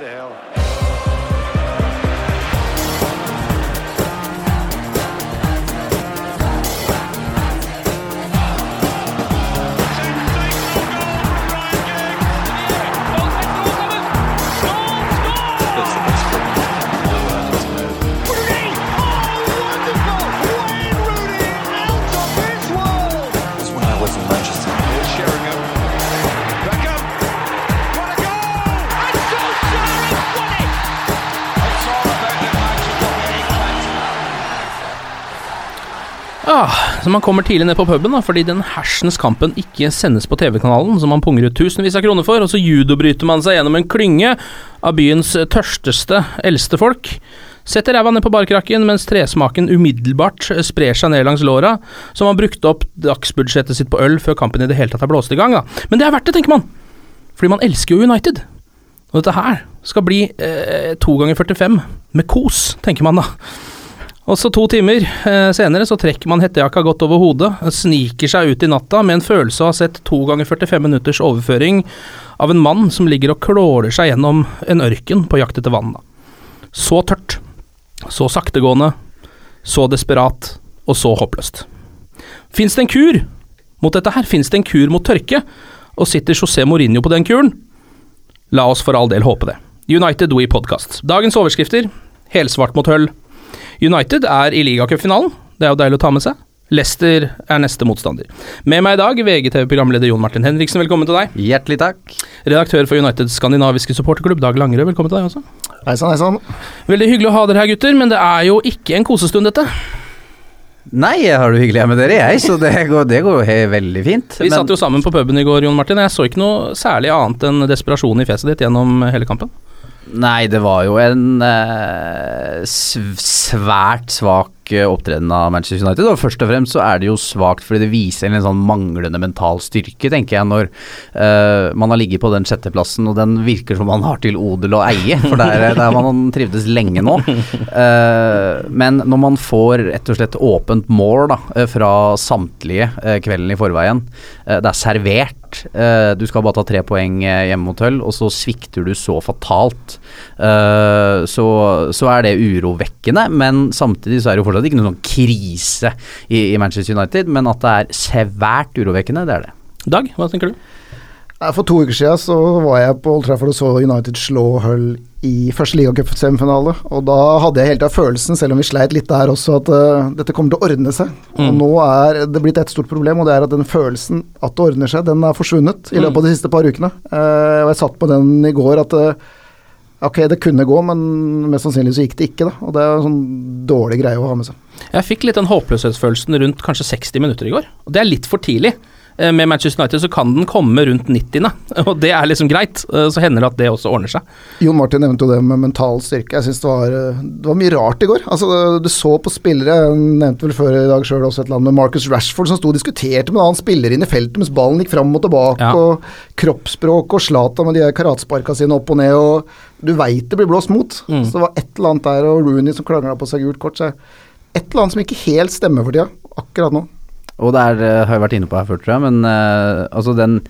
The hell. Så man kommer tidlig ned på puben da, fordi den hersens kampen ikke sendes på TV-kanalen, som man punger ut tusenvis av kroner for, og så judobryter man seg gjennom en klynge av byens tørsteste, eldste folk. Setter ræva ned på barkrakken mens tresmaken umiddelbart sprer seg ned langs låra, så man brukte opp dagsbudsjettet sitt på øl før kampen i det hele tatt er blåst i gang. da. Men det er verdt det, tenker man. Fordi man elsker jo United. Og dette her skal bli eh, to ganger 45 med kos, tenker man da. Og så to timer eh, senere så trekker man hettejakka godt over hodet, sniker seg ut i natta med en følelse av å ha sett to ganger 45 minutters overføring av en mann som ligger og klåler seg gjennom en ørken på jakt etter vann. Så tørt, så saktegående, så desperat og så håpløst. Fins det en kur mot dette her? Fins det en kur mot tørke? Og sitter José Mourinho på den kuren? La oss for all del håpe det. United We Podcast. Dagens overskrifter helsvart mot høll. United er i ligacupfinalen, det er jo deilig å ta med seg. Leicester er neste motstander. Med meg i dag, VGTV-programleder Jon Martin Henriksen, velkommen til deg. Hjertelig takk. Redaktør for Uniteds skandinaviske supporterklubb, Dag Langerød, velkommen til deg også. Hei sann, hei sann. Veldig hyggelig å ha dere her, gutter, men det er jo ikke en kosestund, dette. Nei, jeg har det hyggelig her med dere, jeg, så det går, det går jo veldig fint. Vi satt jo sammen på puben i går, Jon Martin, jeg så ikke noe særlig annet enn desperasjon i fjeset ditt gjennom hele kampen. Nei, det var jo en eh, svært svak eh, opptreden av Manchester United. Og først og fremst så er det jo svakt fordi det viser en sånn manglende mental styrke, tenker jeg, når eh, man har ligget på den sjetteplassen, og den virker som man har til odel å eie, for der, der har man trivdes lenge nå. Eh, men når man får rett og slett åpent mål da, eh, fra samtlige eh, kvelden i forveien, eh, det er servert, eh, du skal bare ta tre poeng eh, hjemme mot Hull, og så svikter du så fatalt. Eh, så, så er det urovekkende, men samtidig så er det jo fortsatt ikke noen sånn krise i, i Manchester United, men at det er svært urovekkende, det er det. Dag, hva tenker du? For to uker siden så var jeg på Old Trafford og så United slå Hull i første ligacup-semifinale. Og da hadde jeg helt av følelsen, selv om vi sleit litt der også, at uh, dette kommer til å ordne seg. Og Mm. nå er det blitt et stort problem, og det er at den følelsen at det ordner seg, den er forsvunnet i løpet av de siste par ukene. Uh, og jeg satt på den i går at uh, Ok, det kunne gå, men mest sannsynlig så gikk det ikke, da. Og det er en sånn dårlig greie å ha med seg. Jeg fikk litt den håpløshetsfølelsen rundt kanskje 60 minutter i går, og det er litt for tidlig. Eh, Med Manchester United så kan den komme rundt 90., og det er liksom greit. Eh, Så hender det at det også ordner seg. Jon Martin nevnte jo det med mental styrke. Jeg syns det, var, eh, det var mye rart i går. Altså, Du så på spillere, jeg nevnte vel før i dag sjøl også et land med Marcus Rashford som sto og diskuterte med en annen spiller inn i feltet mens ballen gikk fram og tilbake, Ja. og kroppsspråk og Zlatan med de her karatsparka sine opp og ned, og du veit det blir blåst mot. Mm. Så det var et eller annet der, og Rooney som klangla på seg gult kort. Så et eller annet som ikke helt stemmer for tida, akkurat nå. Og det er, eh, har jeg vært inne på her før, tror jeg, men uh, altså den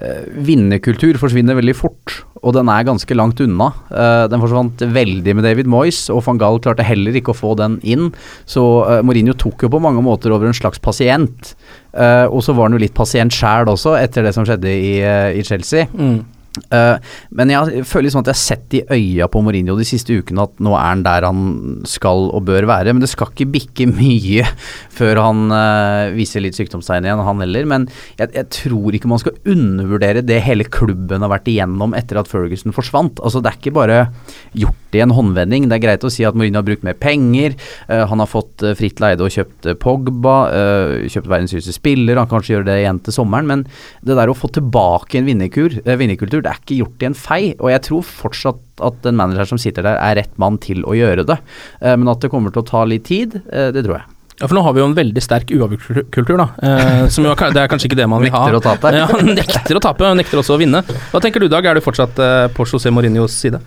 uh, vinnerkultur forsvinner veldig fort, og den er ganske langt unna. Uh, den forsvant veldig med David Moyes, og van Gaal klarte heller ikke å få den inn. Så Mourinho tok jo på mange måter over en slags pasient. Og så var han jo litt pasient sjæl også, etter det som skjedde i, i Chelsea. Mm. Uh, men jeg føler liksom at jeg har sett i øya på Mourinho de siste ukene at nå er han der han skal og bør være. Men det skal ikke bikke mye før han uh, viser litt sykdomstegn igjen, han heller. Men jeg, jeg, tror ikke man skal undervurdere det hele klubben har vært igjennom etter at Ferguson forsvant. Altså Det er ikke bare gjort i en håndvending. Det er greit å si at Mourinho har brukt mer penger. Uh, han har fått fritt leide og kjøpt Pogba, kjøpt verdens dyreste spiller. Han kan kanskje gjøre det igjen til sommeren, men det der å få tilbake en vinnerkultur det er ikke gjort i en fei. Og jeg tror fortsatt at den manageren som sitter der, er rett mann til å gjøre det. Eh, men at det kommer til å ta litt tid, eh, det tror jeg. Ja, for nå har vi jo en veldig sterk uavgjort-kultur, da. Eh, som jo, det er kanskje ikke det man vil ha. Nekter å tape. Ja, nekter å tape, og nekter også å vinne. Hva tenker du, Dag? Er du fortsatt eh, på José Mourinhos side?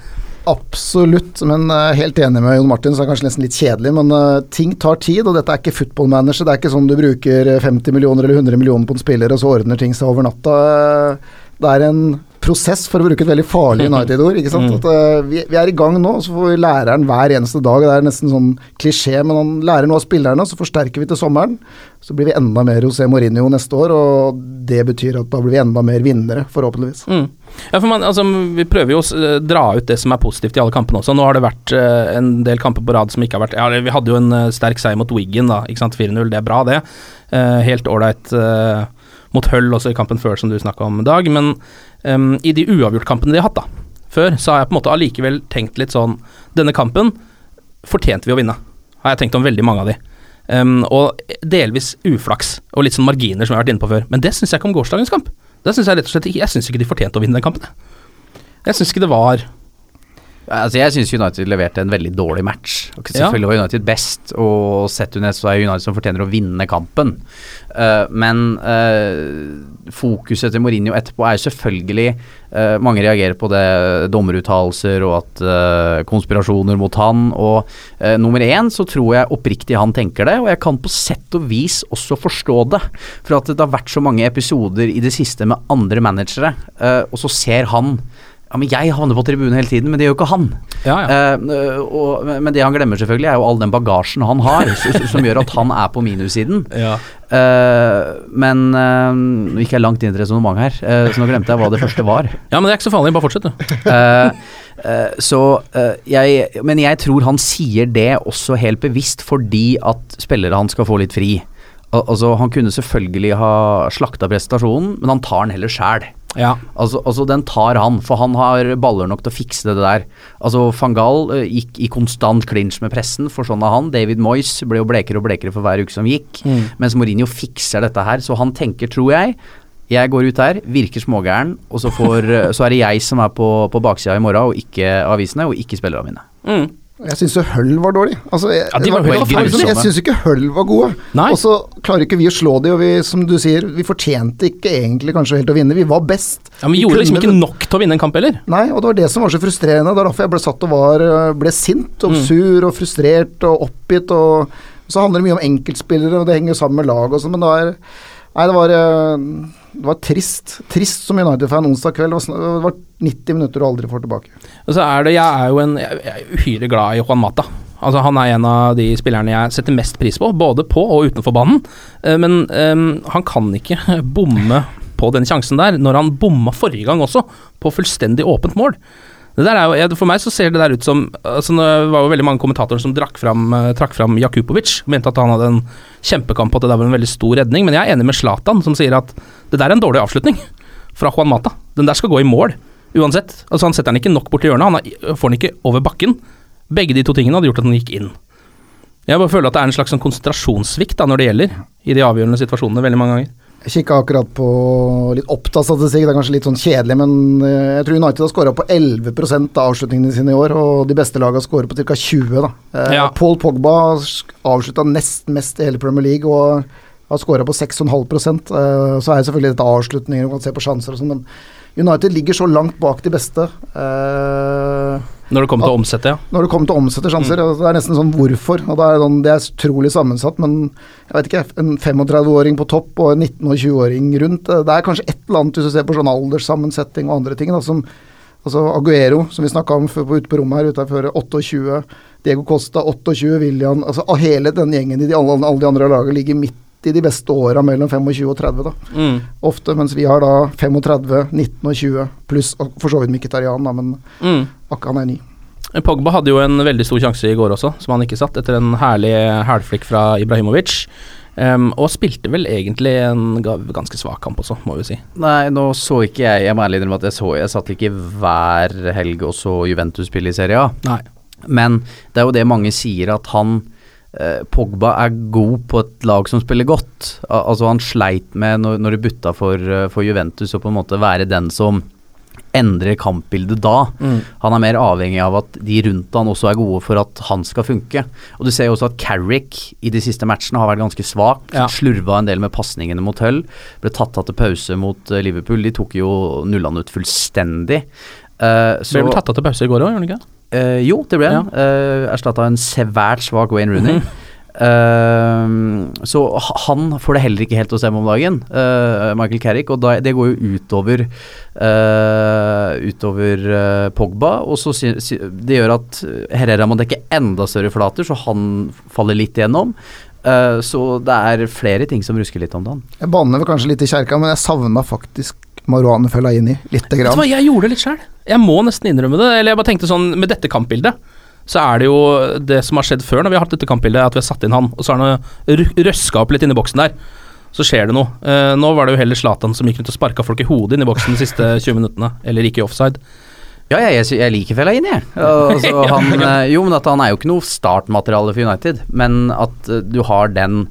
Absolutt, men uh, helt enig med Jon Martin, så er det kanskje nesten litt kjedelig. Men uh, ting tar tid, og dette er ikke football manager. Det er ikke sånn du bruker 50 millioner eller 100 millioner på en spiller, og så ordner ting seg over natta. Det er en prosess, for å bruke et veldig farlig United-ord. ikke sant? Mm. At, uh, vi, vi, er i gang nå, så får vi læreren hver eneste dag. Det er nesten sånn klisjé, men han lærer noe av spillerne, så forsterker vi til sommeren. Så blir vi enda mer José Mourinho neste år, og det betyr at da blir vi enda mer vinnere, forhåpentligvis. Mm. Ja, for man, altså, Vi prøver jo å uh, dra ut det som er positivt i alle kampene også. Nå har det vært uh, en del kamper på rad som ikke har vært ja, Vi hadde jo en sterk seier mot Wiggen, da. ikke sant, 4-0, det er bra, det. helt ålreit mot Hull også i kampen før, som du snakka om, Dag. Men um, i de uavgjortkampene de har hatt da, før, så har jeg på en måte allikevel tenkt litt sånn Denne kampen fortjente vi å vinne, har jeg tenkt om veldig mange av de. Um, og delvis uflaks, og litt sånn marginer, som jeg har vært inne på før. Men det syns jeg ikke om gårsdagens kamp. Det synes Jeg rett og slett ikke Jeg syns ikke de fortjente å vinne den kampen. Jeg syns ikke det var Altså Jeg syns United leverte en veldig dårlig match. Og selvfølgelig var United best, og sett under så er United som fortjener å vinne kampen. Uh, men uh, fokuset til Mourinho etterpå er selvfølgelig uh, Mange reagerer på det, dommeruttalelser og at konspirasjoner mot han. Og nummer én så tror jeg oppriktig han tenker det, og jeg kan på sett og vis også forstå det. For at det har vært så mange episoder i det siste med andre managere, og så ser han ja, men jeg havner på tribunen hele tiden, men det gjør jo ikke han. Ja, ja. Eh, og, men det han glemmer selvfølgelig, er jo all den bagasjen han har, som gjør at han er på minussiden. Ja. Eh, men uh, Nå gikk jeg langt inn i et resonnement her, så nå glemte jeg hva det første var. Ja, men det er ikke så farlig, bare fortsett, du. så jeg Men jeg tror han sier det også helt bevisst fordi at spillere han skal få litt fri. Al altså, han kunne selvfølgelig ha slakta prestasjonen, men han tar den heller sjæl. Ja. Altså, altså, den tar han, for han har baller nok til å fikse det der. Altså Fangal uh, gikk i konstant clinch med pressen, for sånn er han. David Moyes ble jo blekere og blekere for hver uke som gikk. Mm. Mens Mourinho fikser dette her, så han tenker, tror jeg jeg går ut der, virker smågæren, og så, får, eh, så er det jeg som er på, på baksida i morgen, og ikke avisene, og ikke spillerne mine. Mm. Jeg syns jo Hull var dårlig. Altså, jeg, ja, de var var, grusomme. jeg syns ikke Hull var gode. Og så klarer ikke vi å slå de, og vi, som du sier, vi fortjente ikke egentlig kanskje helt å vinne. Vi var best. Ja, Men vi gjorde liksom ikke nok til å vinne en kamp heller. Nei, og det var det som var så frustrerende. Det var derfor jeg ble satt og var, ble sint og mm. sur og frustrert og oppgitt. Og så handler det mye om enkeltspillere, og det henger sammen med lag og sånn, men da var Nei, det var, det var trist. Trist som United-fan onsdag kveld. Det var 90 minutter du aldri får tilbake. Og så er det, Jeg er jo en, jeg er uhyre glad i Juan Mata. Altså Han er en av de spillerne jeg setter mest pris på, både på og utenfor banen. Eh, men um, han kan ikke bomme på den sjansen der, når han bomma forrige gang også, på fullstendig åpent mål. Jo, for meg så ser det der ut som altså Det var jo veldig mange kommentatorer som fram, uh, trakk fram Jakubovic. Mente at han hadde en kjempekamp, og at det der var en veldig stor redning. Men jeg er enig med Zlatan, som sier at det der er en dårlig avslutning fra Juan Mata. Den der skal gå i mål, uansett. Altså Han setter den ikke nok borti hjørnet, han får den ikke over bakken. Begge de to tingene hadde gjort at den gikk inn. Jeg bare føler at det er en slags sånn konsentrasjonssvikt da når det gjelder, i de avgjørende situasjonene veldig mange ganger. Jeg kikka akkurat på litt opptatt statistikk det er kanskje litt sånn kjedelig, men eh, jeg tror United har skåra på 11 av avslutningene sine i år, og de beste lagene skårer på ca. 20. da. Eh, ja. Paul Pogba avslutta nest mest i hele Premier League og har skåra på 6,5 eh, Så er selvfølgelig dette avslutninger, du kan se på sjanser og sånn. United ligger så langt bak de beste. Eh, når det kommer til å omsette, ja. Når det kommer til å omsette sjanser. Mm. Det er nesten sånn hvorfor. og Det er, sånn, det er utrolig sammensatt, men jeg vet ikke, en 35-åring på topp og en 19- og 20-åring rundt Det er kanskje et eller annet hvis du ser på sånn alderssammensetning og andre ting. Da, som altså Aguero, som vi snakka om ute på rommet her utenfor, 28. Diego Costa 28, William altså Hele denne gjengen i de, alle, alle de andre lagene ligger midt i de beste åra mellom 25 og 30, da. Mm. Ofte, mens vi har da 35, 19 og 20, pluss for så vidt Mkhitaryan, da, men Mm. akkurat han er ny. Pogba hadde jo en veldig stor sjanse i går også, som han ikke satt, etter en herlig hælflikk fra Ibrahimovic. Um, og spilte vel egentlig en ganske svak kamp også, må vi si. Nei, nå så ikke jeg Jeg må ærlig innrømme at jeg så Jeg satt ikke hver helg og så Juventus spille i Serie A. Nei. Men det er jo det mange sier, at han Pogba er god på et lag som spiller godt. Altså Han sleit med, når, når det butta for, eh, for Juventus, å på en måte være den som endrer kampbildet da. Mm. Han er mer avhengig av at de rundt han også er gode for at han skal funke. Og Du ser jo også at Carrick i de siste matchene har vært ganske svak. Ja. Slurva en del med pasningene mot Hull. Ble tatt av til pause mot eh, Liverpool. De tok jo nullene ut fullstendig. Uh, Ble vel tatt av til pause i går òg, gjorde han ikke? Eh, jo, det ble han. Uh, Erstatta en svært svak Wayne Rooney. Eh, så han får det heller ikke helt å stemme om dagen, uh, Michael Carrick, og da, det går jo utover uh, Utover eh, Pogba. Og så si, si, Det gjør at Herrera må dekke enda større flater, så han faller litt igjennom. Eh, så det er flere ting som rusker litt om dagen. Jeg banner vel kanskje litt i kjerka, men jeg savna faktisk Marouane Fellaini lite Vet du grann. hva, jeg gjorde det litt sjøl. Jeg må nesten innrømme det. Eller jeg bare tenkte sånn, med dette kampbildet, så er det jo det som har skjedd før når vi har hatt dette kampbildet, at vi har satt inn han, og så har han ru- røska opp litt inni boksen der. Så skjer det noe. Eh, nå var det jo heller Zlatan som gikk rundt og sparka folk i hodet inni boksen de siste 20 minuttene, eller gikk i offside. Ja, jeg, jeg, jeg liker Fellaini, jeg. Altså, han, eh, jo, men at han er jo ikke noe startmateriale for United. Men at eh, du har den,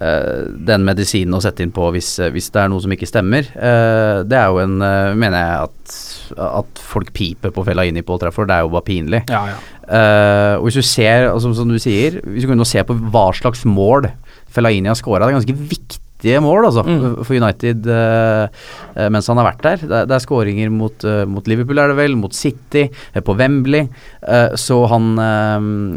eh, den medisinen å sette inn på hvis, eh, hvis det er noe som ikke stemmer. eh, det er jo en eh, Mener jeg at, at folk piper på Fellaini på Old Trafford, det er jo bare pinlig. Ja, ja. Uh, og hvis du ser, altså, som du sier, hvis du kunne se på hva slags mål Fellaini har scora, det er ganske viktige mål altså, Mm. for United eh, mens han har vært der. Det, det er skåringer mot, uh, mot Liverpool, er det vel, mot City, på Wembley. Så han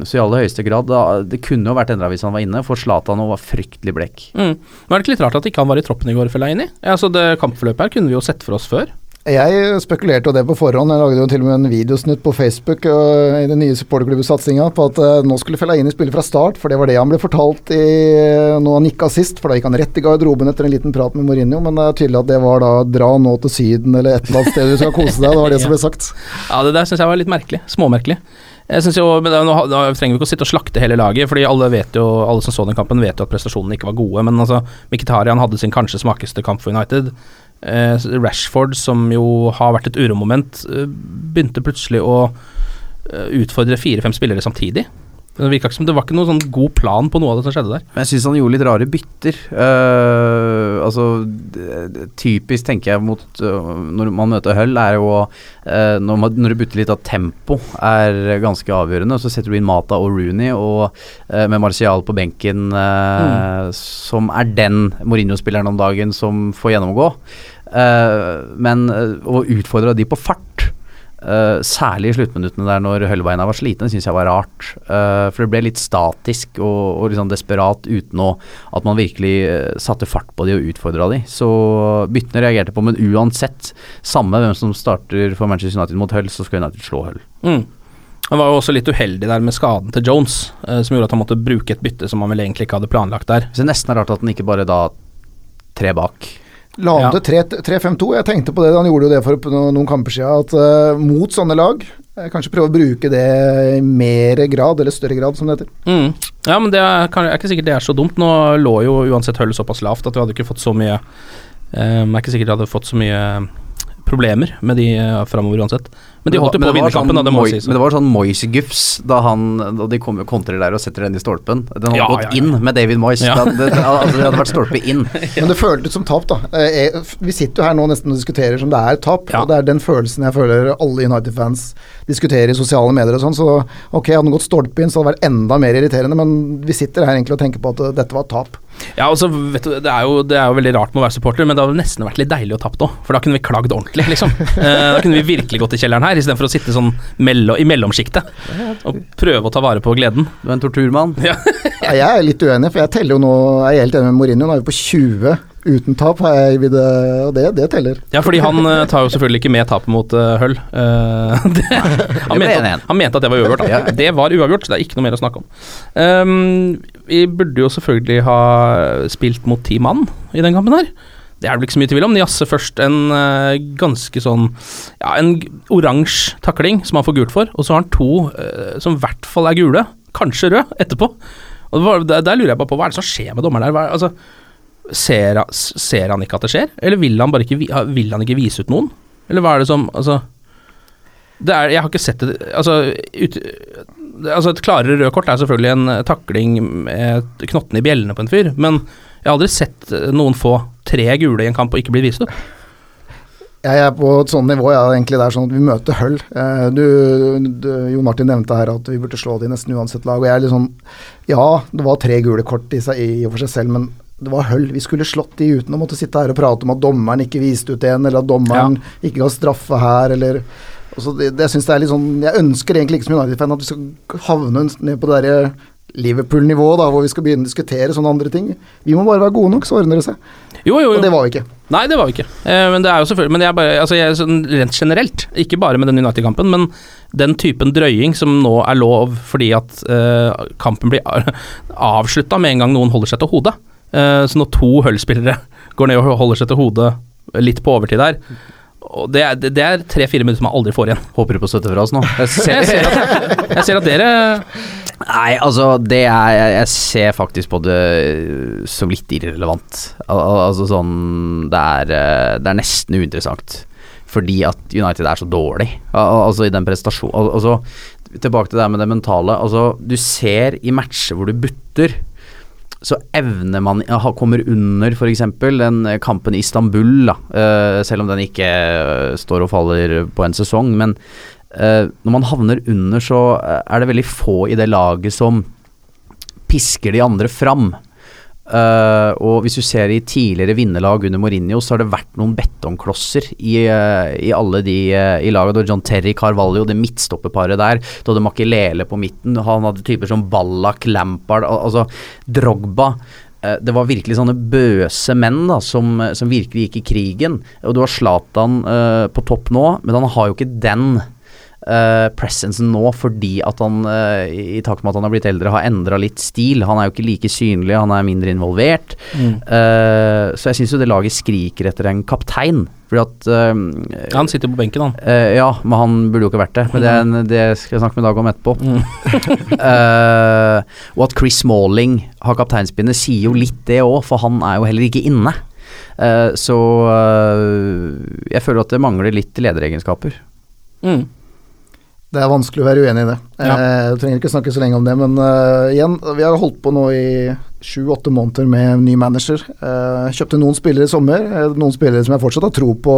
Så i aller høyeste grad da, Det kunne jo vært endra hvis han var inne, for Zlatan var fryktelig blekk. Mm. Men er det ikke litt rart at ikke han var i troppen i går, Fellaini. Altså, det kampforløpet her kunne vi jo sett for oss før. Jeg spekulerte jo det på forhånd. Jeg lagde jo til og med en videosnutt på Facebook øh, i den nye supporterklubben-satsinga på at øh, nå skulle Fellaini spille fra start, for det var det han ble fortalt i når han gikk sist. For da gikk han rett i garderoben etter en liten prat med Mourinho, men det er tydelig at det var da dra nå til Syden eller et eller annet sted du skal kose deg. Det var det som ble sagt. Ja, det der syns jeg var litt merkelig. Småmerkelig. Jeg synes jo, men da, Nå, trenger vi ikke å sitte og slakte hele laget, fordi alle vet jo Alle som så den kampen, vet jo at prestasjonene ikke var gode. Men altså, Mkhitaryan hadde sin kanskje smakeste kamp for United. Eh, Rashford, som jo har vært et uromoment, eh, begynte plutselig å eh, utfordre fire-fem spillere samtidig. Det virka ikke som det var ikke noen sånn god plan på noe av det som skjedde der. Jeg syns han gjorde litt rare bytter. Eh, altså Typisk, tenker jeg, mot når man møter Hull, er jo når, man, når du bytter litt av tempo, er ganske avgjørende. Så setter du inn Mata og Rooney, og med Martial på benken, mm. som er den Mourinho-spilleren om dagen som får gjennomgå. Men å utfordre de på fart Eh, særlig i sluttminuttene der når Høllbeina var slitne, syns jeg var rart. Uh, for det ble litt statisk og, og sånn desperat uten å, at man virkelig eh, satte fart på de og utfordra de. Så byttene reagerte på, men uansett, samme hvem som starter for Manchester United mot Hull, så skal United slå Hull. Mm. Han var jo også litt uheldig der med skaden til Jones, som gjorde at han måtte bruke et bytte som han vel egentlig ikke hadde planlagt der. Så det er nesten rart at han ikke bare da tre bak. La han til 3-5-2. Jeg tenkte på det, han gjorde jo det for noen kamper siden, at uh, mot sånne lag eh, Kanskje prøve å bruke det i mer grad, eller større grad, som det heter. Mm. Ja, men det er, kan, er ikke sikkert det er så dumt. Nå lå jo uansett Hull såpass lavt at vi hadde ikke fått så mye eh, Er ikke sikkert vi hadde fått så mye problemer med de uh, framover uansett. Men de holdt jo på å vinne kampen, da, det må sies. Men det var sånn Moise-gufs da, han- da de kom, kontrer der og setter den i stolpen. Den hadde Ja, gått ja, ja. inn med David Moyes. Ja. Det, det, altså, det hadde vært stolpe inn. Men det føltes som tap, da. Eh, Vi sitter jo her nå nesten og diskuterer som det er tap, Ja. og det er den følelsen jeg føler alle United-fans diskuterer i sosiale medier og sånn. Så ok, hadde den gått stolpe inn, så hadde det vært enda mer irriterende, men vi sitter her egentlig og tenker på at eh, dette var tap. Ja, altså, vet du, det er, jo, det er jo veldig rart med å være supporter, men det hadde nesten vært litt deilig å tapt òg. For da kunne vi klagd ordentlig, liksom. Eh, da kunne vi virkelig gått i kjelleren her, istedenfor å sitte sånn mello, i mellomsjiktet og prøve å ta vare på gleden. Du er en torturmann. Ja. Ja, jeg er litt uenig, for jeg teller jo nå Jeg er helt enig med Mourinho, nå er vi på 20 uten tap, har jeg vil og det, det teller. Ja, fordi han eh, tar jo selvfølgelig ikke med tapet mot uh, Hull. Uh, det, han, mente at, han mente at det var uavgjort. Da. Det var uavgjort, så det er ikke noe mer å snakke om. Um, vi burde jo selvfølgelig ha spilt mot ti mann i den kampen her. Det er det vel ikke så mye tvil om. Niasse først en uh, ganske sånn Ja, en oransje takling som han får gult for, og så har han to uh, som i hvert fall er gule, kanskje rød, etterpå. Og var, der, der, lurer jeg bare på hva er det som skjer med dommeren der? Hva, altså, ser, ser, han ikke at det skjer, eller vil han bare ikke, vil han ikke vise ut noen? Eller hva er det som Altså det er, Jeg har ikke sett det Altså, ut, altså Et klarere rødt kort er selvfølgelig en takling med knottene i bjellene på en fyr, men jeg har aldri sett noen få tre gule i en kamp og ikke bli vist opp. Jeg er på et sånt nivå, ja, egentlig det er sånn at vi møter høll. Eh, du, du, Jon Martin nevnte her at vi burde slå de nesten uansett lag. og jeg er litt sånn, Ja, det var tre gule kort i, seg, i og for seg selv, men det var høll. Vi skulle slått de uten å måtte sitte her og prate om at dommeren ikke viste ut en, eller at dommeren ja. ikke ga straffe her, eller altså det, det, jeg, det er litt sånn, jeg ønsker egentlig ikke som United-fan at vi skal havne ned på det derre Liverpool-nivå, da, hvor vi skal begynne å diskutere sånne andre ting. Vi må bare være gode nok, så ordner det seg. Jo, jo, jo. Og det var vi ikke. Nei, det var vi ikke. Eh, men det er jo selvfølgelig Men jeg bare, altså jeg, sånn, rent generelt, ikke bare med den United-kampen, men den typen drøying som nå er lov fordi at eh, kampen blir avslutta med en gang noen holder seg til hodet. Eh, så når to Hull-spillere går ned og holder seg til hodet litt på overtid der og det er, det er tre-fire minutter som man aldri får igjen. Håper du på støtte fra oss nå? Jeg ser, jeg ser, at, jeg ser at dere Nei, altså det er Jeg ser faktisk på det som litt irrelevant. Al altså sånn det er, eh, det er nesten uinteressant. Fordi at United er så dårlig. Al altså i den prestasjonen Altså tilbake til det med det mentale. Altså du ser i matcher hvor du butter så evner man Kommer under f.eks. den kampen i Istanbul, da, uh, selv om den ikke uh, står og faller på en sesong. Men når man havner under, så er det veldig få i det laget som pisker de andre fram. Uh, og hvis du ser i tidligere vinnerlag under Mourinho, så har det vært noen betongklosser i, uh, i alle de uh, i laget. Da John Terry Carvalho, det midtstopperparet der. Da hadde Makelele på midten. Han hadde typer som Ballack, Lampard, al altså Drogba. Det var virkelig sånne bøse menn da, som, som virkelig gikk i krigen. Og du har Zlatan på topp nå, men han har jo ikke den uh, presencen nå fordi at han, uh, i takt med at han har blitt eldre, har endra litt stil. Han er jo ikke like synlig, han er mindre involvert. Mm. Uh, så jeg syns jo det laget skriker etter en kaptein. Fordi at uh, Han sitter på benken, han. Uh, ja, men han burde jo ikke vært det. Men det, en, det skal jeg snakke med Dag om etterpå. Mm. uh, og at Chris Smalling har kapteinspinnet, sier jo litt det òg, for han er jo heller ikke inne. så jeg føler at det mangler litt lederegenskaper. Mm. Det er vanskelig å være uenig i det. Ja. Eh, jeg trenger ikke snakke så lenge om det, men uh, igjen, vi har holdt på nå i sju-åtte måneder med ny manager. Uh, kjøpte noen spillere i sommer, noen spillere som jeg fortsatt har tro på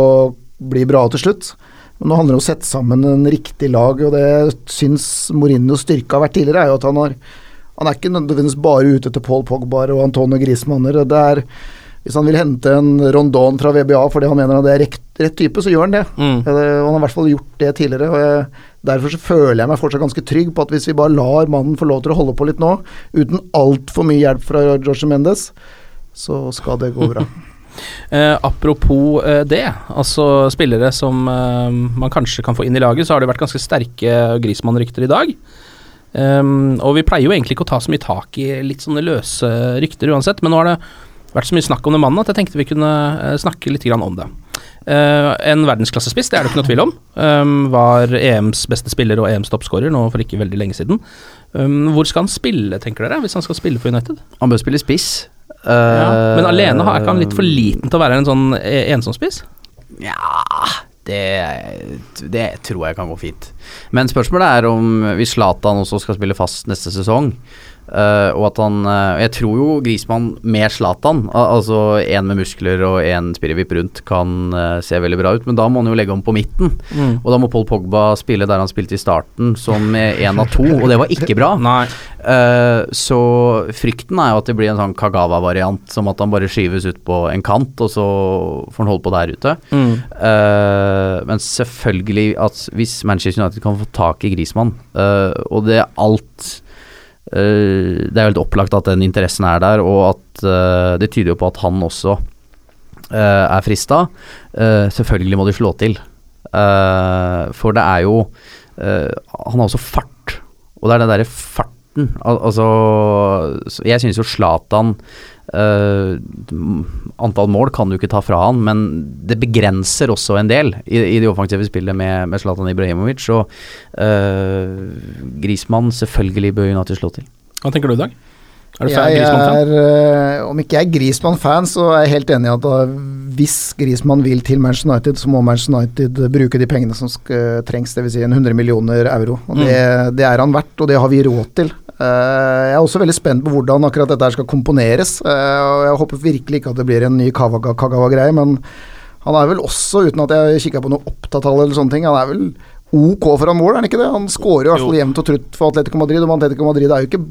blir bra til slutt. Men nå handler det om å sette sammen en riktig lag, og det syns Mourinhos styrke har vært tidligere, er jo at han har Han er ikke nødvendigvis bare ute etter Paul Pogbar og Antonio Griezmanner. Det er hvis han vil hente en Rondon fra VBA fordi han mener at det er rett, rett type, så gjør han det. Mm. Han har i hvert fall gjort det tidligere. og jeg, Derfor så føler jeg meg fortsatt ganske trygg på at hvis vi bare lar mannen få lov til å holde på litt nå, uten altfor mye hjelp fra Jorge Mendes, så skal det gå bra. Eh, apropos eh, det, altså spillere som eh, man kanskje kan få inn i laget, så har det vært ganske sterke Grismann-rykter i dag. Um, og vi pleier jo egentlig ikke å ta så mye tak i litt sånne løse rykter uansett, men nå har det vært så mye snakk om den mannen at jeg tenkte vi kunne uh, snakke litt om det. Uh, en verdensklassespiss, det er det ikke noe tvil om. Um, var EMs beste spiller og EMs toppskårer nå for ikke veldig lenge siden. Um, hvor skal han spille, tenker dere, hvis han skal spille for United? Han bør spille spiss. Ja, men alene er ikke han litt for liten til å være en sånn ensom spiss? Ja det, det, tror jeg kan gå fint. Men spørsmålet er om hvis Zlatan også skal spille fast neste sesong, Uh, og at han uh, Jeg tror jo Grismann med Zlatan, al altså én med muskler og én spirrevipp rundt, kan uh, se veldig bra ut, men da må han jo legge om på midten. Mm. Og da må Paul Pogba spille der han spilte i starten, som én av to, og det var ikke bra. så frykten er jo at det blir en sånn Kagawa-variant, som at han bare skyves ut på en kant, og så får han holde på der ute. Mm. men selvfølgelig at hvis Manchester United kan få tak i Grismann, og det er alt det er jo helt opplagt at den interessen er der, og at uh, det tyder jo på at han også eh, er frista. Eh, selvfølgelig må de slå til. Eh, for det er jo eh, Han har også fart, og det er den derre farten. Al altså Jeg syns jo Zlatan eh, Antall mål kan du ikke ta fra han, men det begrenser også en del i, i det offensive spillet med, med Zlatan Ibrahimovic. Og uh, Grismann selvfølgelig bør United slå til. Hva tenker du, i Dag? Er du fan Griezmann-fan? er, eh, om ikke jeg er Grismann-fan, så er jeg helt enig i at da, hvis Grismann vil til Manchester United, så må Manchester United bruke de pengene som skal, trengs, dvs. Si en 100 millioner euro. Og det, det er han verdt, og det har vi råd til. Eh, jeg er også veldig spent på hvordan akkurat dette her skal komponeres. eh, og Jeg håper virkelig ikke at det blir en ny Kagawa- Kagawa-greie, men han er vel også, uten at jeg kikka på noe opptattall eller sånne ting, han er vel ok foran mål, er han ikke det? Han skårer i hvert fall jevnt og trutt for Atletico Madrid, og Atletico Madrid er jo ikke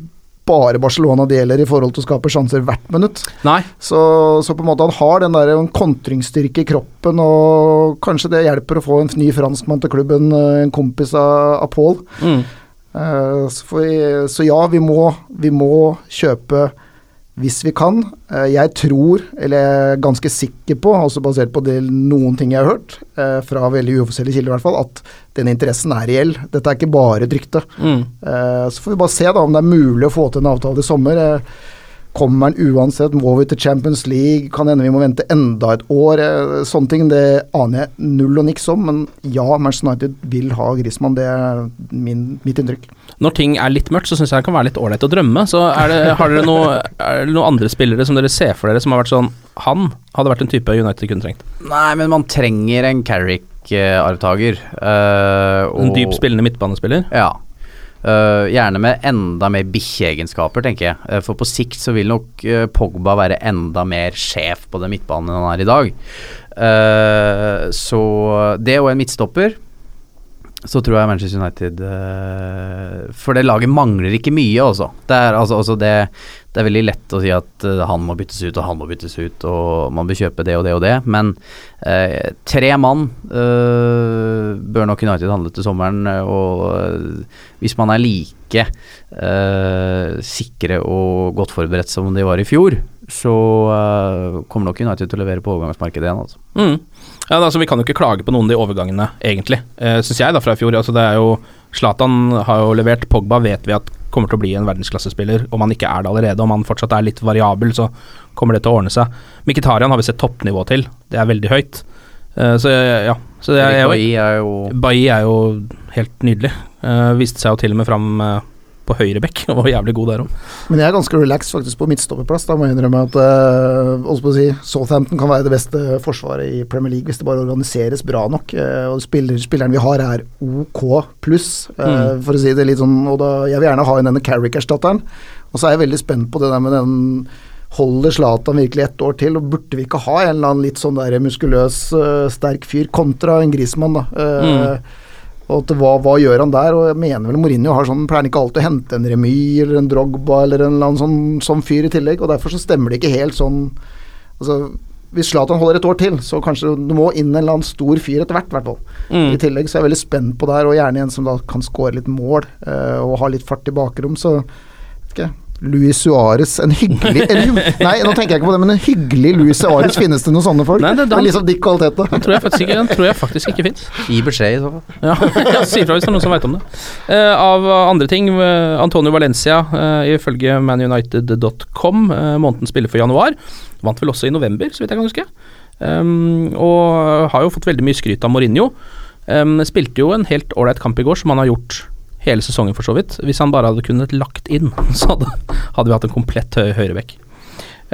bare Barcelona det gjelder i forhold til å skape sjanser hvert minutt. Nei. Så, så på en måte han har den der kontringsstyrke i kroppen, og kanskje det hjelper å få en ny franskmann til klubben, en kompis av, av Paul. Mm. Eh, så, vi- så ja, vi må, vi må kjøpe hvis vi kan. Eh, jeg tror, eller jeg er ganske sikker på, også basert på det, noen ting jeg har hørt, eh, fra veldig uoffisielle kilder i hvert fall, at den interessen er reell. Dette er ikke bare et rykte. Mm. Så får vi bare se da om det er mulig å få til en avtale i sommer. Kommer han uansett, må vi til Champions League, kan hende vi må vente enda et år. eh, Sånne ting det aner jeg null og niks om, men ja, Manchester United vil ha Griezmann. Det er min, mitt inntrykk. Når ting er litt mørkt, så syns jeg det kan være litt ålreit å drømme. Så er det, har dere noe, er det noen andre spillere som dere ser for dere som har vært sånn Han hadde vært en type United kunne trengt. Nei, men man trenger en Carrick-arvtaker. En dyp spillende midtbanespiller. Ja. Eh, gjerne med enda mer bikkjeegenskaper, tenker jeg. Uh, for på sikt så vil nok uh, Pogba være enda mer sjef på den midtbanen enn han er i dag. Så det og en midtstopper så tror jeg Manchester United eh, For det laget mangler ikke mye, også. Det er, altså, altså det, det er veldig lett å si at eh, han må byttes ut, og han må byttes ut, og man bør kjøpe det og det og det, men eh, tre mann eh, bør nok United handle til sommeren, eh, og eh, hvis man er like sikre og godt forberedt som de var i fjor, så kommer nok United til å levere på overgangsmarkedet igjen, altså. Mm. Ja, altså, vi kan jo ikke klage på noen av de overgangene, egentlig, uh, syns jeg, da, fra i fjor. Altså, det er jo Zlatan har jo levert, Pogba vet vi at kommer til å bli en verdensklassespiller. Om han ikke er det allerede, om han fortsatt er litt variabel, så kommer det til å ordne seg. Mkhitaryan har vi sett toppnivå til, det er veldig høyt. Eh, så ja. Så det er, Bailly er jo Bailly er jo helt nydelig. Eh, viste seg jo til og med fram eh, på høyre bekk, og var jævlig god der òg. Men jeg er ganske relaxed faktisk på midtstopperplass. Da må jeg innrømme at uh, si, Southampton kan være det beste forsvaret i Premier League hvis det bare organiseres bra nok. Uh, og spiller, spilleren vi har er OK pluss, uh, Mm. for å si det litt sånn. Og da, jeg vil gjerne ha inn denne Carrick-erstatteren. Og så er jeg veldig spent på det der med den Holder Zlatan virkelig ett år til, og burde vi ikke ha en eller annen litt sånn der muskuløs, sterk fyr kontra en grismann, da? Eh, Og at hva, hva gjør han der? Og jeg mener vel Mourinho har sånn, pleier ikke alltid å hente en remis eller en Drogba eller en eller annen sånn, sånn fyr i tillegg, og derfor så stemmer det ikke helt sånn Altså, hvis Zlatan holder et år til, så kanskje du må inn en eller annen stor fyr etter hvert, i hvert fall. Mm. I tillegg så er jeg veldig spent på det her, og gjerne en som da kan skåre litt mål eh, og ha litt fart i bakrom, så vet ikke Luis Suárez, en hyggelig eller, Nei, nå tenker jeg ikke på det, men en hyggelig Luis Suárez, finnes det noen sånne folk? Nei, det- Med liksom de kvalitetene. Den tror jeg faktisk ikke, tror jeg faktisk ikke fins. Gi beskjed, i så fall. Ja, ja, si ifra hvis det er noen som veit om det. Eh, av andre ting, eh, Antonio Valencia, uh, ifølge manunited.com, uh, månedens spiller for januar, vant vel også i november, så vidt jeg kan huske. Um, og har jo fått veldig mye skryt av Mourinho. Um, spilte jo en helt ålreit kamp i går, som han har gjort hele sesongen, for så vidt. Hvis han bare hadde kunnet lagt inn, så hadde, hadde vi hatt en komplett høy, høyrebekk.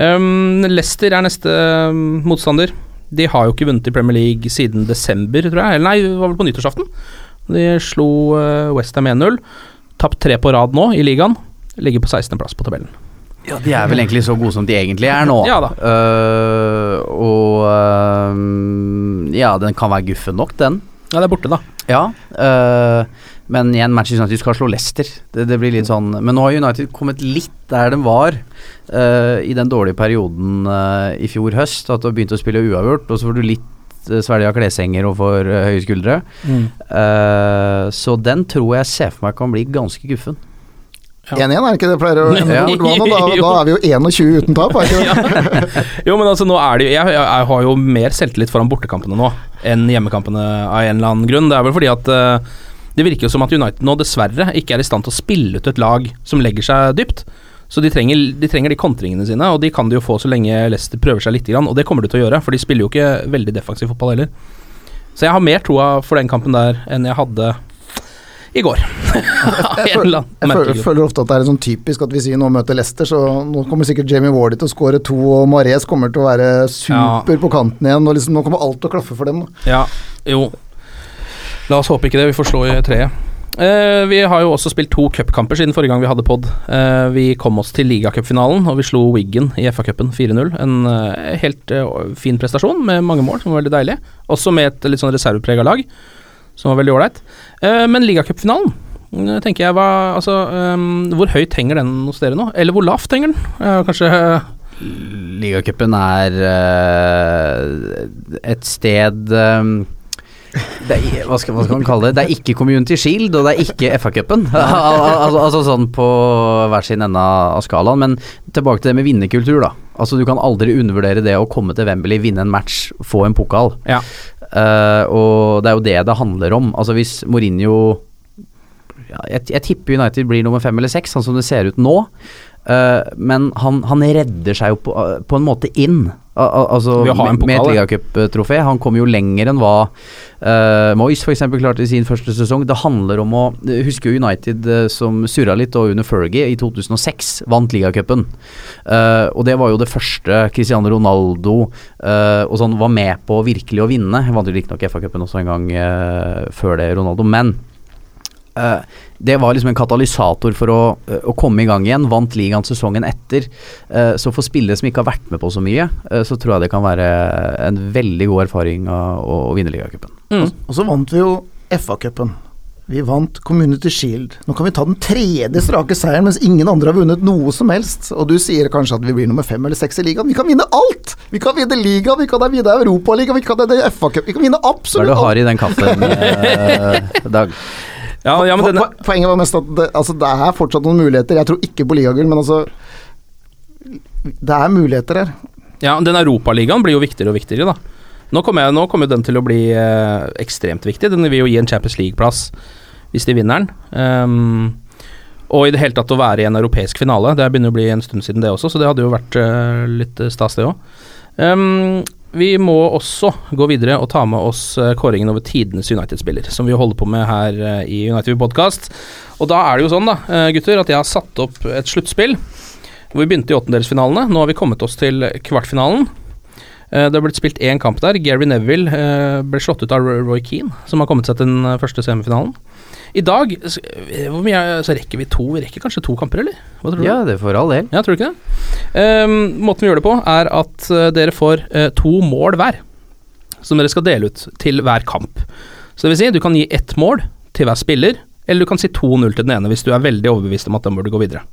Um, Leicester er neste um, motstander. De har jo ikke vunnet i Premier League siden desember, tror jeg. Eller nei, det var vel på nyttårsaften. De slo uh, Westham 1-0. Tapt tre på rad nå i ligaen. Ligger på 16.-plass på tabellen. Ja, de er vel egentlig så gode som de egentlig er nå. Ja da. Uh, og uh, ja, den kan være guffen nok, den. Ja, det er borte, da. Ja. eh, men igjen, Manchester United skal slå Leicester. Det, det blir litt sånn Men nå har United kommet litt der de var uh, i den dårlige perioden uh, i fjor høst. At du har begynt å spille uavgjort, og så får du litt uh, svelge av kleshenger og får uh, høye skuldre. Eh, så den tror jeg ser for meg kan bli ganske guffen. 1-1, er det ikke det pleier å gjøre Ja. da, da er vi jo 21 uten tap, er det ikke det? Jo, men altså, nå er det jo jeg, jeg har jo mer selvtillit foran bortekampene nå enn hjemmekampene av en eller annen grunn. Det er vel fordi at eh, det virker jo som at United nå dessverre ikke er i stand til å spille ut et lag som legger seg dypt. Så de trenger, de trenger de kontringene sine, og de kan de jo få så lenge Leicester prøver seg litt, og det kommer de til å gjøre, for de spiller jo ikke veldig defensiv fotball heller. Så jeg har mer troa for den kampen der enn jeg hadde i går. Jeg føler, jeg føler ofte at det er sånn typisk at vi sier nå møter Leicester, så nå kommer sikkert Jamie Wardy til å skåre to, og Mares kommer til å være super på kanten igjen, og liksom nå kommer alt til å klaffe for dem. Da. Ja, jo. La oss håpe ikke det, vi får slå i treet. Uh, vi har jo også spilt to cupkamper siden forrige gang vi hadde pod. Uh, vi kom oss til ligacupfinalen, og vi slo Wiggen i FA-cupen 4-0. En uh, helt fin prestasjon med mange mål, som var veldig deilig. Også med et litt sånn reserveprega lag, som var veldig ålreit. Men ligacupfinalen tenker jeg hva Altså, um, hvor høyt henger den hos dere nå? Eller hvor lavt henger den? Kanskje Ligacupen er et sted er, hva, skal, hva skal man kalle det? Det er ikke Community Shield, og det er ikke FA-cupen. Al al altså sånn på hver sin ende av skalaen. Men tilbake til det med vinnerkultur, da. Altså Du kan aldri undervurdere det å komme til Wembley, vinne en match, få en pokal. Ja. Uh, og det er jo det det handler om. Altså Hvis Mourinho ja, jeg, jeg tipper United blir nummer fem eller seks, sånn som det ser ut nå. Uh, men han, han redder seg jo på, på en måte inn. Al al altså med, et ligacuptrofé. Han kom jo lenger enn hva uh, Moyes f.eks. klarte i sin første sesong. Det handler om å Husker jo United eh, som surra litt og under Fergie i 2006 vant ligacupen. Uh, og det var jo det første Cristiano Ronaldo uh, og sånn var med på virkelig å vinne. Han vant jo riktignok FA-cupen også en gang uh, før det, Ronaldo. Men Eh, det var liksom en katalysator for å, eh, å komme i gang igjen. Vant ligaen sesongen etter. Eh, så for spillere som ikke har vært med på så mye, eh, så tror jeg det kan være en veldig god erfaring å, å, å vinne ligacupen. Mm. Og så vant vi jo FA-cupen. Vi vant Community Shield. Nå kan vi ta den tredje strake seieren, mens ingen andre har vunnet noe som helst. Og du sier kanskje at vi blir nummer fem eller seks i ligaen. Vi kan vinne alt! Vi kan vinne ligaen, vi kan vinne Europaligaen, vi kan vinne FA-cup, vi kan vinne Hva er det du har i den kaffen, eh, Dag? Ja, ja, men denne, Poenget var mest at det, altså, det er fortsatt noen muligheter. Jeg tror ikke på ligagull, men altså Det er muligheter her. Ja, den Europaligaen blir jo viktigere og viktigere, da. Nå kommer, nå kommer den til å bli eh, ekstremt viktig. Den vil jo gi en Champions League-plass hvis de vinner den. Um, og i det hele tatt å være i en europeisk finale. Det begynner å bli en stund siden det også, så det hadde jo vært eh, litt stas, det òg. Vi må også gå videre og ta med oss eh, kåringen over tidenes United-spiller, som vi holder på med her eh, i United Podcast. Og da er det jo sånn, da, eh, gutter, at jeg har satt opp et sluttspill. Hvor vi begynte i åttendelsfinalene. Nå har vi kommet oss til kvartfinalen. Det har blitt spilt én kamp der. Gary Neville ble slått ut av Roy Keane, som har kommet seg til den første semifinalen. I dag eh, hvor mye, så rekker vi to Vi rekker kanskje to kamper, eller? Hva tror du? Ja, det er for all del. Ja, tror du ikke det? Um, måten vi gjør det på, er at eh, dere får uh, to mål hver. Som dere skal dele ut til hver kamp. Så det vil si, du kan gi ett mål til hver spiller, eller du kan si 2-0 til den ene hvis du er veldig overbevist om at den burde gå videre.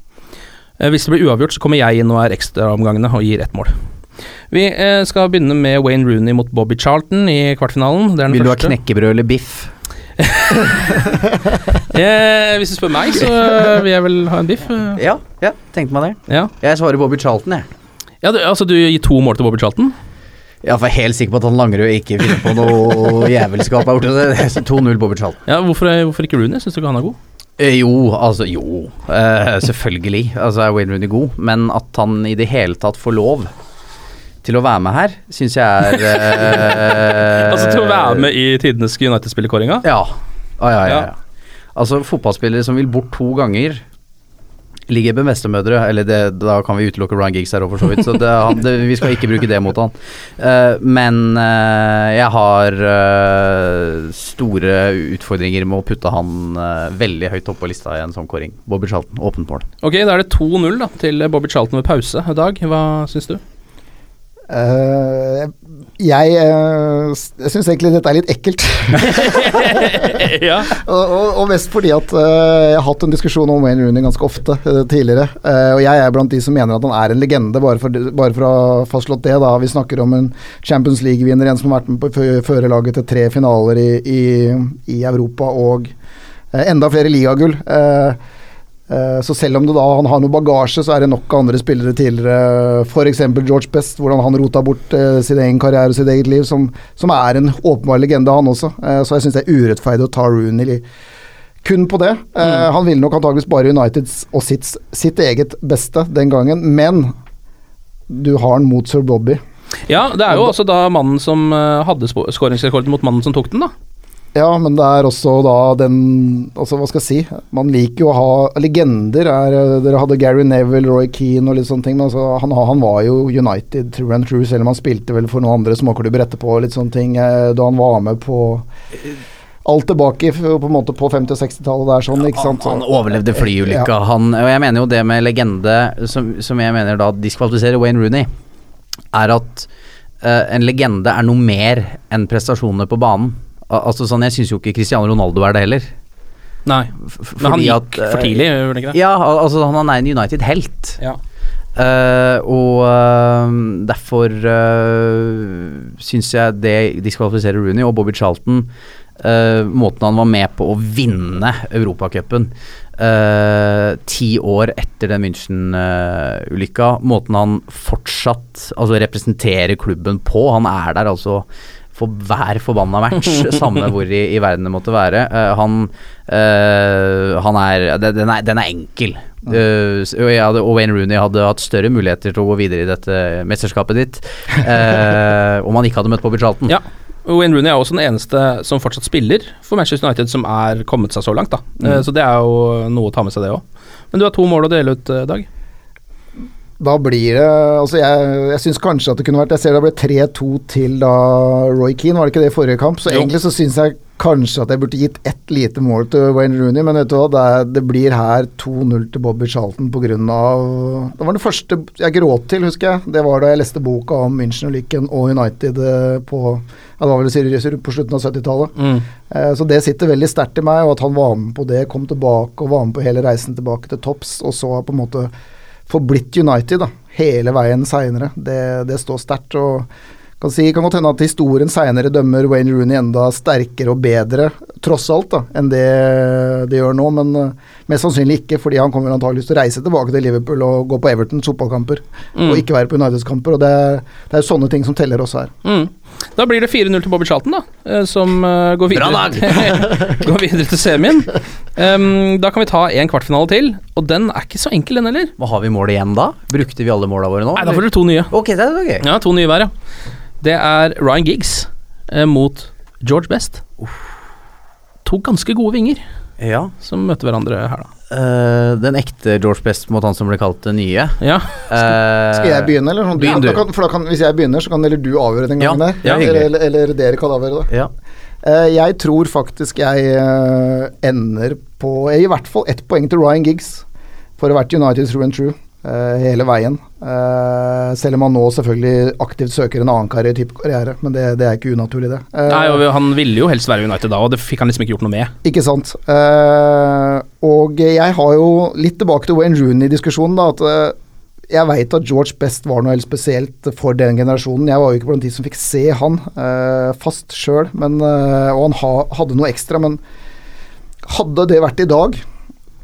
Uh, hvis det blir uavgjort, så kommer jeg inn og er ekstraomgangene og gir ett mål. Vi uh, skal begynne med Wayne Rooney mot Bobby Charlton i kvartfinalen. Det den Vil du ha knekkebrød eller biff? Eh, hvis du spør meg, så eh, vil jeg vel ha en biff. eh. Ja, ja, tenkte meg det. Ja, Jeg svarer Bobby Charlton, jeg. ja du, altså du gir to mål til Bobby Charlton? Ja, for jeg er helt sikker på at han Langerød ikke finner på noe jævelskap. har gjort det. Så 2-0 Bobby Charlton. Ja, hvorfor, hvorfor ikke Rooney? Syns du ikke han er god? Jo, altså jo. Eh, selvfølgelig. Altså er Wayne Rooney god, men at han i det hele tatt får lov til å være med her, syns jeg er uh, Altså til å være med i tidenes United-spillerkåringa? Ja. Ah, ja, ja, Ja. ja. Altså fotballspillere som vil bort to ganger Ligger med bestemødre, eller det, da kan vi utelukke Ryan Giggs her òg, for så vidt. Så det, han, det, vi skal ikke bruke det mot han. Uh, men uh, jeg har uh, store utfordringer med å putte han eh, veldig høyt oppe på lista i en sånn kåring. Bobby Charlton, åpent mål. Ok, da er det 2-0 til Bobby Charlton ved pause. Dag, hva syns du? Eh, jeg uh, jeg syns egentlig dette er litt ekkelt. ja. og, og, og mest fordi at uh, jeg har hatt en diskusjon om Wayne Rooney ganske ofte uh, tidligere. Eh, og jeg er blant de som mener at han er en legende, bare for, bare for å ha fastslått det. da Vi snakker om en Champions League-vinner, en som har vært med på å fø- føre laget til tre finaler i, i, i Europa og eh, enda flere ligagull. Eh, Eh, så selv om det da han har noe bagasje, så er det nok andre spillere tidligere, f.eks. George Best, hvordan han rota bort uh, sin egen karriere og sitt eget liv, som, som er en åpenbar legende, han også. Uh, så jeg syns det er urettferdig å ta Rooney kun på det. Mm. Han ville nok antakeligvis bare Uniteds og sitt, sitt, eget beste den gangen, men du har han mot sir Bobby. Ja, det er jo også da mannen som hadde skåringsrekorden mot mannen som tok den, da. Ja, men det er også da den Altså, hva skal jeg si? Man liker jo å ha legender. Er, dere hadde Gary Neville, Roy Keane og litt sånne ting. Men altså, han, han, var jo United true and true, selv om han spilte vel for noen andre småklubber etterpå litt sånne ting. Eh, da han var med på alt tilbake på en måte på 50- og 60-tallet der sånn, ikke sant. Han, han overlevde flyulykka, ja. han. Og jeg mener jo det med legende, som, som jeg mener da diskvalifiserer Wayne Rooney, er at uh, en legende er noe mer enn prestasjoner på banen. Altså sånn, Jeg syns jo ikke Cristiano Ronaldo er det heller. Nei, men han gikk at, for tidlig, gjorde han ikke det? Ja, altså han er en United-helt. Ja. Uh, og uh, derfor uh, syns jeg det diskvalifiserer Rooney og Bobby Charlton. Uh, måten han var med på å vinne Europacupen ti år etter den München-ulykka. måten han fortsatt altså representerer klubben på. Han er der altså for hver forbanna match, samme hvor i, i, verden det måtte være. Uh, han, uh, han er, den er Den er enkel. Uh, hadde, og Wayne Rooney hadde hatt større muligheter til å gå videre i dette mesterskapet ditt om han ikke hadde møtt Bobby Charlton. Ja. Wayne Rooney er også den eneste som fortsatt spiller for Manchester United som er kommet seg så langt. da mm. Så det er jo noe å ta med seg, det òg. Men du har to mål å dele ut, Dag da blir det Altså, jeg, jeg syns kanskje at det kunne vært Jeg ser det ble 3-2 til da Roy Keane, var det ikke det i forrige kamp? Så jo. egentlig så syns jeg kanskje at jeg burde gitt ett lite mål til Wayne Rooney, men vet du hva, det, er, det blir her 2-0 til Bobby Charlton pga. Det var det første jeg gråt til, husker jeg. Det var da jeg leste boka om München-ulykken og United eh, på ja, det var vel på slutten av 70-tallet. Mm. Eh, så det sitter veldig sterkt i meg, og at han var med på det, kom tilbake og var med på hele reisen tilbake til topps, og så på en måte forblitt United da, hele veien seinere. Det, det, står sterkt. og kan si, kan godt hende at historien seinere dømmer Wayne Rooney enda sterkere og bedre, tross alt, da, enn det det gjør nå. Men uh, mest sannsynlig ikke, fordi han kommer antakeligvis til å reise tilbake til Liverpool og gå på Evertons fotballkamper, mm. og ikke være på Uniteds kamper. og Det, det er sånne ting som teller også her. Mm. Da blir det 4-0 til Bobby Charlton, da, eh, som uh, går, videre, går videre til semien. Um, da kan vi ta en kvartfinale til, og den er ikke så enkel, den heller. Hva har vi mål igjen da? Brukte vi alle måla våre nå? Nei, da får dere to nye. Ok, det er okay. Ja, to nye hver, ja. Det er Ryan Giggs uh, mot George Best. Uff. To ganske gode vinger ja. som møter hverandre her, da. Uh, den ekte George Best mot han som ble kalt det nye. Ja. Uh, skal jeg begynne, eller? Sånn, Begynn, kan, for da kan, hvis jeg begynner, så kan eller du avgjøre den gangen ja, der. eller, eller, eller, dere kan avgjøre det. Ja. Uh, jeg tror faktisk jeg ender på I hvert fall ett poeng til Ryan Giggs for å ha vært United through and true. Uh, hele veien. Uh, selv om han nå selvfølgelig aktivt søker en annen karriere, karriere men det, det, er ikke unaturlig, det. Uh, Nei, og Han ville jo helst være United da, og det fikk han liksom ikke gjort noe med. Ikke sant. og jeg har jo litt tilbake til Wayne Rooney-diskusjonen, da. at jeg veit at George Best var noe helt spesielt for den generasjonen. Jeg var jo ikke blant de som fikk se han fast sjøl, og han ha, hadde noe ekstra. Men hadde det vært i dag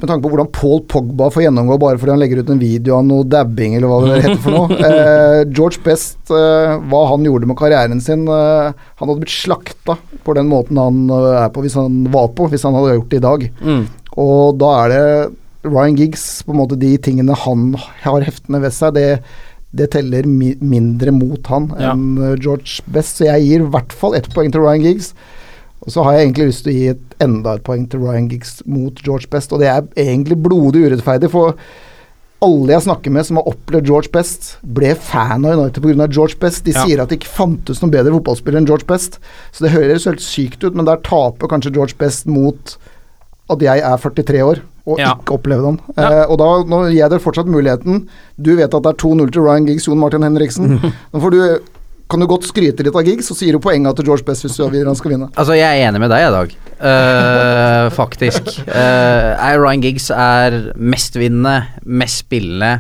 med tanke på hvordan Paul Pogba får gjennomgå bare fordi han legger ut en video av noe dabbing eller hva det heter for noe. Eh, George Best, eh, hva han gjorde med karrieren sin eh, Han hadde blitt slakta på den måten han eh, er på hvis han var på, hvis han hadde gjort det i dag. Mm. Og da er det Ryan Giggs, på en måte de tingene han har heftende ved seg, det, det teller mi mindre mot han enn ja. George Best. Så jeg gir i hvert fall ett poeng til Ryan Giggs. Og så har jeg egentlig lyst til å gi et, enda et poeng til Ryan Giggs mot George Best, og det er egentlig blodig urettferdig, for alle jeg snakker med som har opplevd George Best, ble fan av United pga. George Best. De ja. sier at det ikke fantes noen bedre fotballspiller enn George Best, så det høres helt sykt ut, men der taper kanskje George Best mot at jeg er 43 år og ja. ikke opplevde han. Ja. Eh, og da nå gir jeg dere fortsatt muligheten. Du vet at det er 2-0 til Ryan Giggs, Jon Martin Henriksen. Nå får du kan du godt skryte litt av gigs, så sier du poenga til George Best hvis du vil han skal vinne. Altså, jeg er enig med deg i dag, uh, faktisk. Uh, Ryan Giggs er mestvinnende, mest spillende.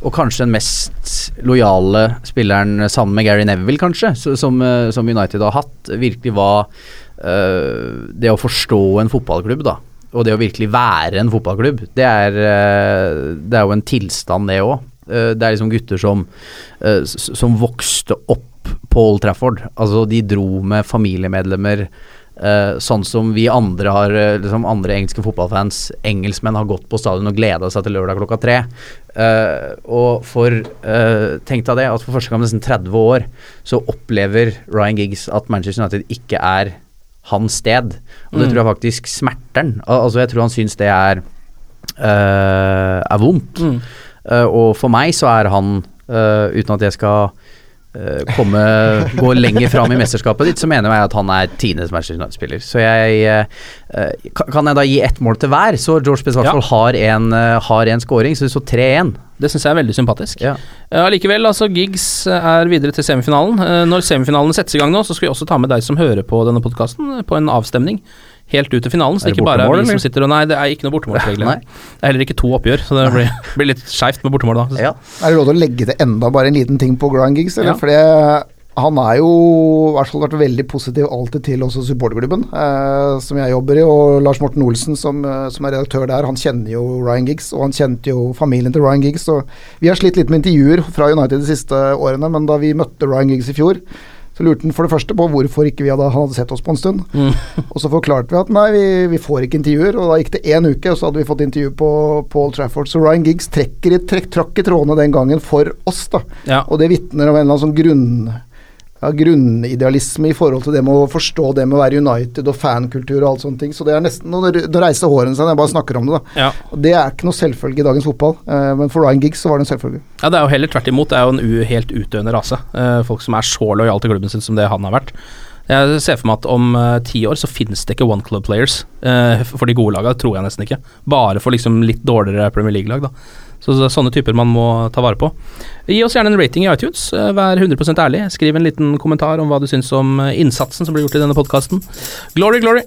Og kanskje den mest lojale spilleren sammen med Gary Neville, kanskje, som, eh, som United har hatt. Virkelig var uh, det å forstå en fotballklubb, da. og det å virkelig være en fotballklubb, det er, det er jo en tilstand, det òg. Det er liksom gutter som, som vokste opp på Old Trafford. Altså, de dro med familiemedlemmer. Uh, sånn som vi andre har liksom andre engelske fotballfans, engelskmenn, har gått på stadion og gleda seg til lørdag klokka tre. Uh, og for uh, Tenk deg det, at for første gang nesten 30 år så opplever Ryan Giggs at Manchester United ikke er hans sted. Og det mm. tror jeg faktisk smerter han. Altså, jeg tror han syns det er er vondt. Mm. og for meg så er han, uten at jeg skal Eh, komme, gå lenger fram i mesterskapet ditt, så mener jeg at han er tiendes Manchester United-spiller. Så jeg uh, Kan jeg da gi ett mål til hver, så George Pesvarsvold ja. har en, uh, har en scoring, så det står 3-1. Det syns jeg er veldig sympatisk. Ja. Allikevel, uh, altså Giggs er videre til semifinalen. når semifinalen settes i gang nå, så skal vi også ta med deg som hører på denne podkasten, på en avstemning helt ut til finalen. Så det er ikke bare er vi som sitter og Nei, det er ikke noe bortemålsregler. det er heller ikke to oppgjør, så det blir, blir litt skeivt med bortemål da. Ja. Er det lov til å legge til enda bare en liten ting på Grand Gigs, eller? Ja. Fordi han er jo i hvert fall vært veldig positiv alltid til også supporterklubben eh, som jeg jobber i. Og Lars Morten Olsen som, eh, som, er redaktør der, han kjenner jo Ryan Giggs. Og han kjente jo familien til Ryan Giggs. Og vi har slitt litt med intervjuer fra United de siste årene, men da vi møtte Ryan Giggs i fjor, så lurte han for det første på hvorfor ikke vi hadde, han hadde sett oss på en stund. Mm. og så forklarte vi at nei, vi, vi, får ikke intervjuer. Og da gikk det én uke, og så hadde vi fått intervju på Paul Trafford. Så Ryan Giggs trekker i, trekk, trakk i trådene den gangen for oss, da. Ja. Og det vitner om en eller annen sånn grunn ja, grunnidealisme i forhold til det med å forstå det med å være United og fankultur og alt sånne ting. Så det er nesten Nå reiser hårene seg når jeg bare snakker om det, da. Ja. Og det er ikke noe selvfølge i dagens fotball, eh, men for Ryan Giggs så var det en selvfølge. Ja, det er jo heller tvert imot. Det er jo en helt utdøende rase. Eh, folk som er så lojale til klubben sin som det han har vært. Jeg ser for meg at om uh, ti år så finnes det ikke one club players for de gode lagene, tror jeg nesten ikke. Bare for liksom litt dårligere Premier League-lag, da. Så det er sånne typer man må ta vare på. Gi oss gjerne en rating i iTunes. Eh, vær 100% ærlig. Skriv en liten kommentar om hva du syns om eh, innsatsen som blir gjort i denne podkasten. Glory, glory!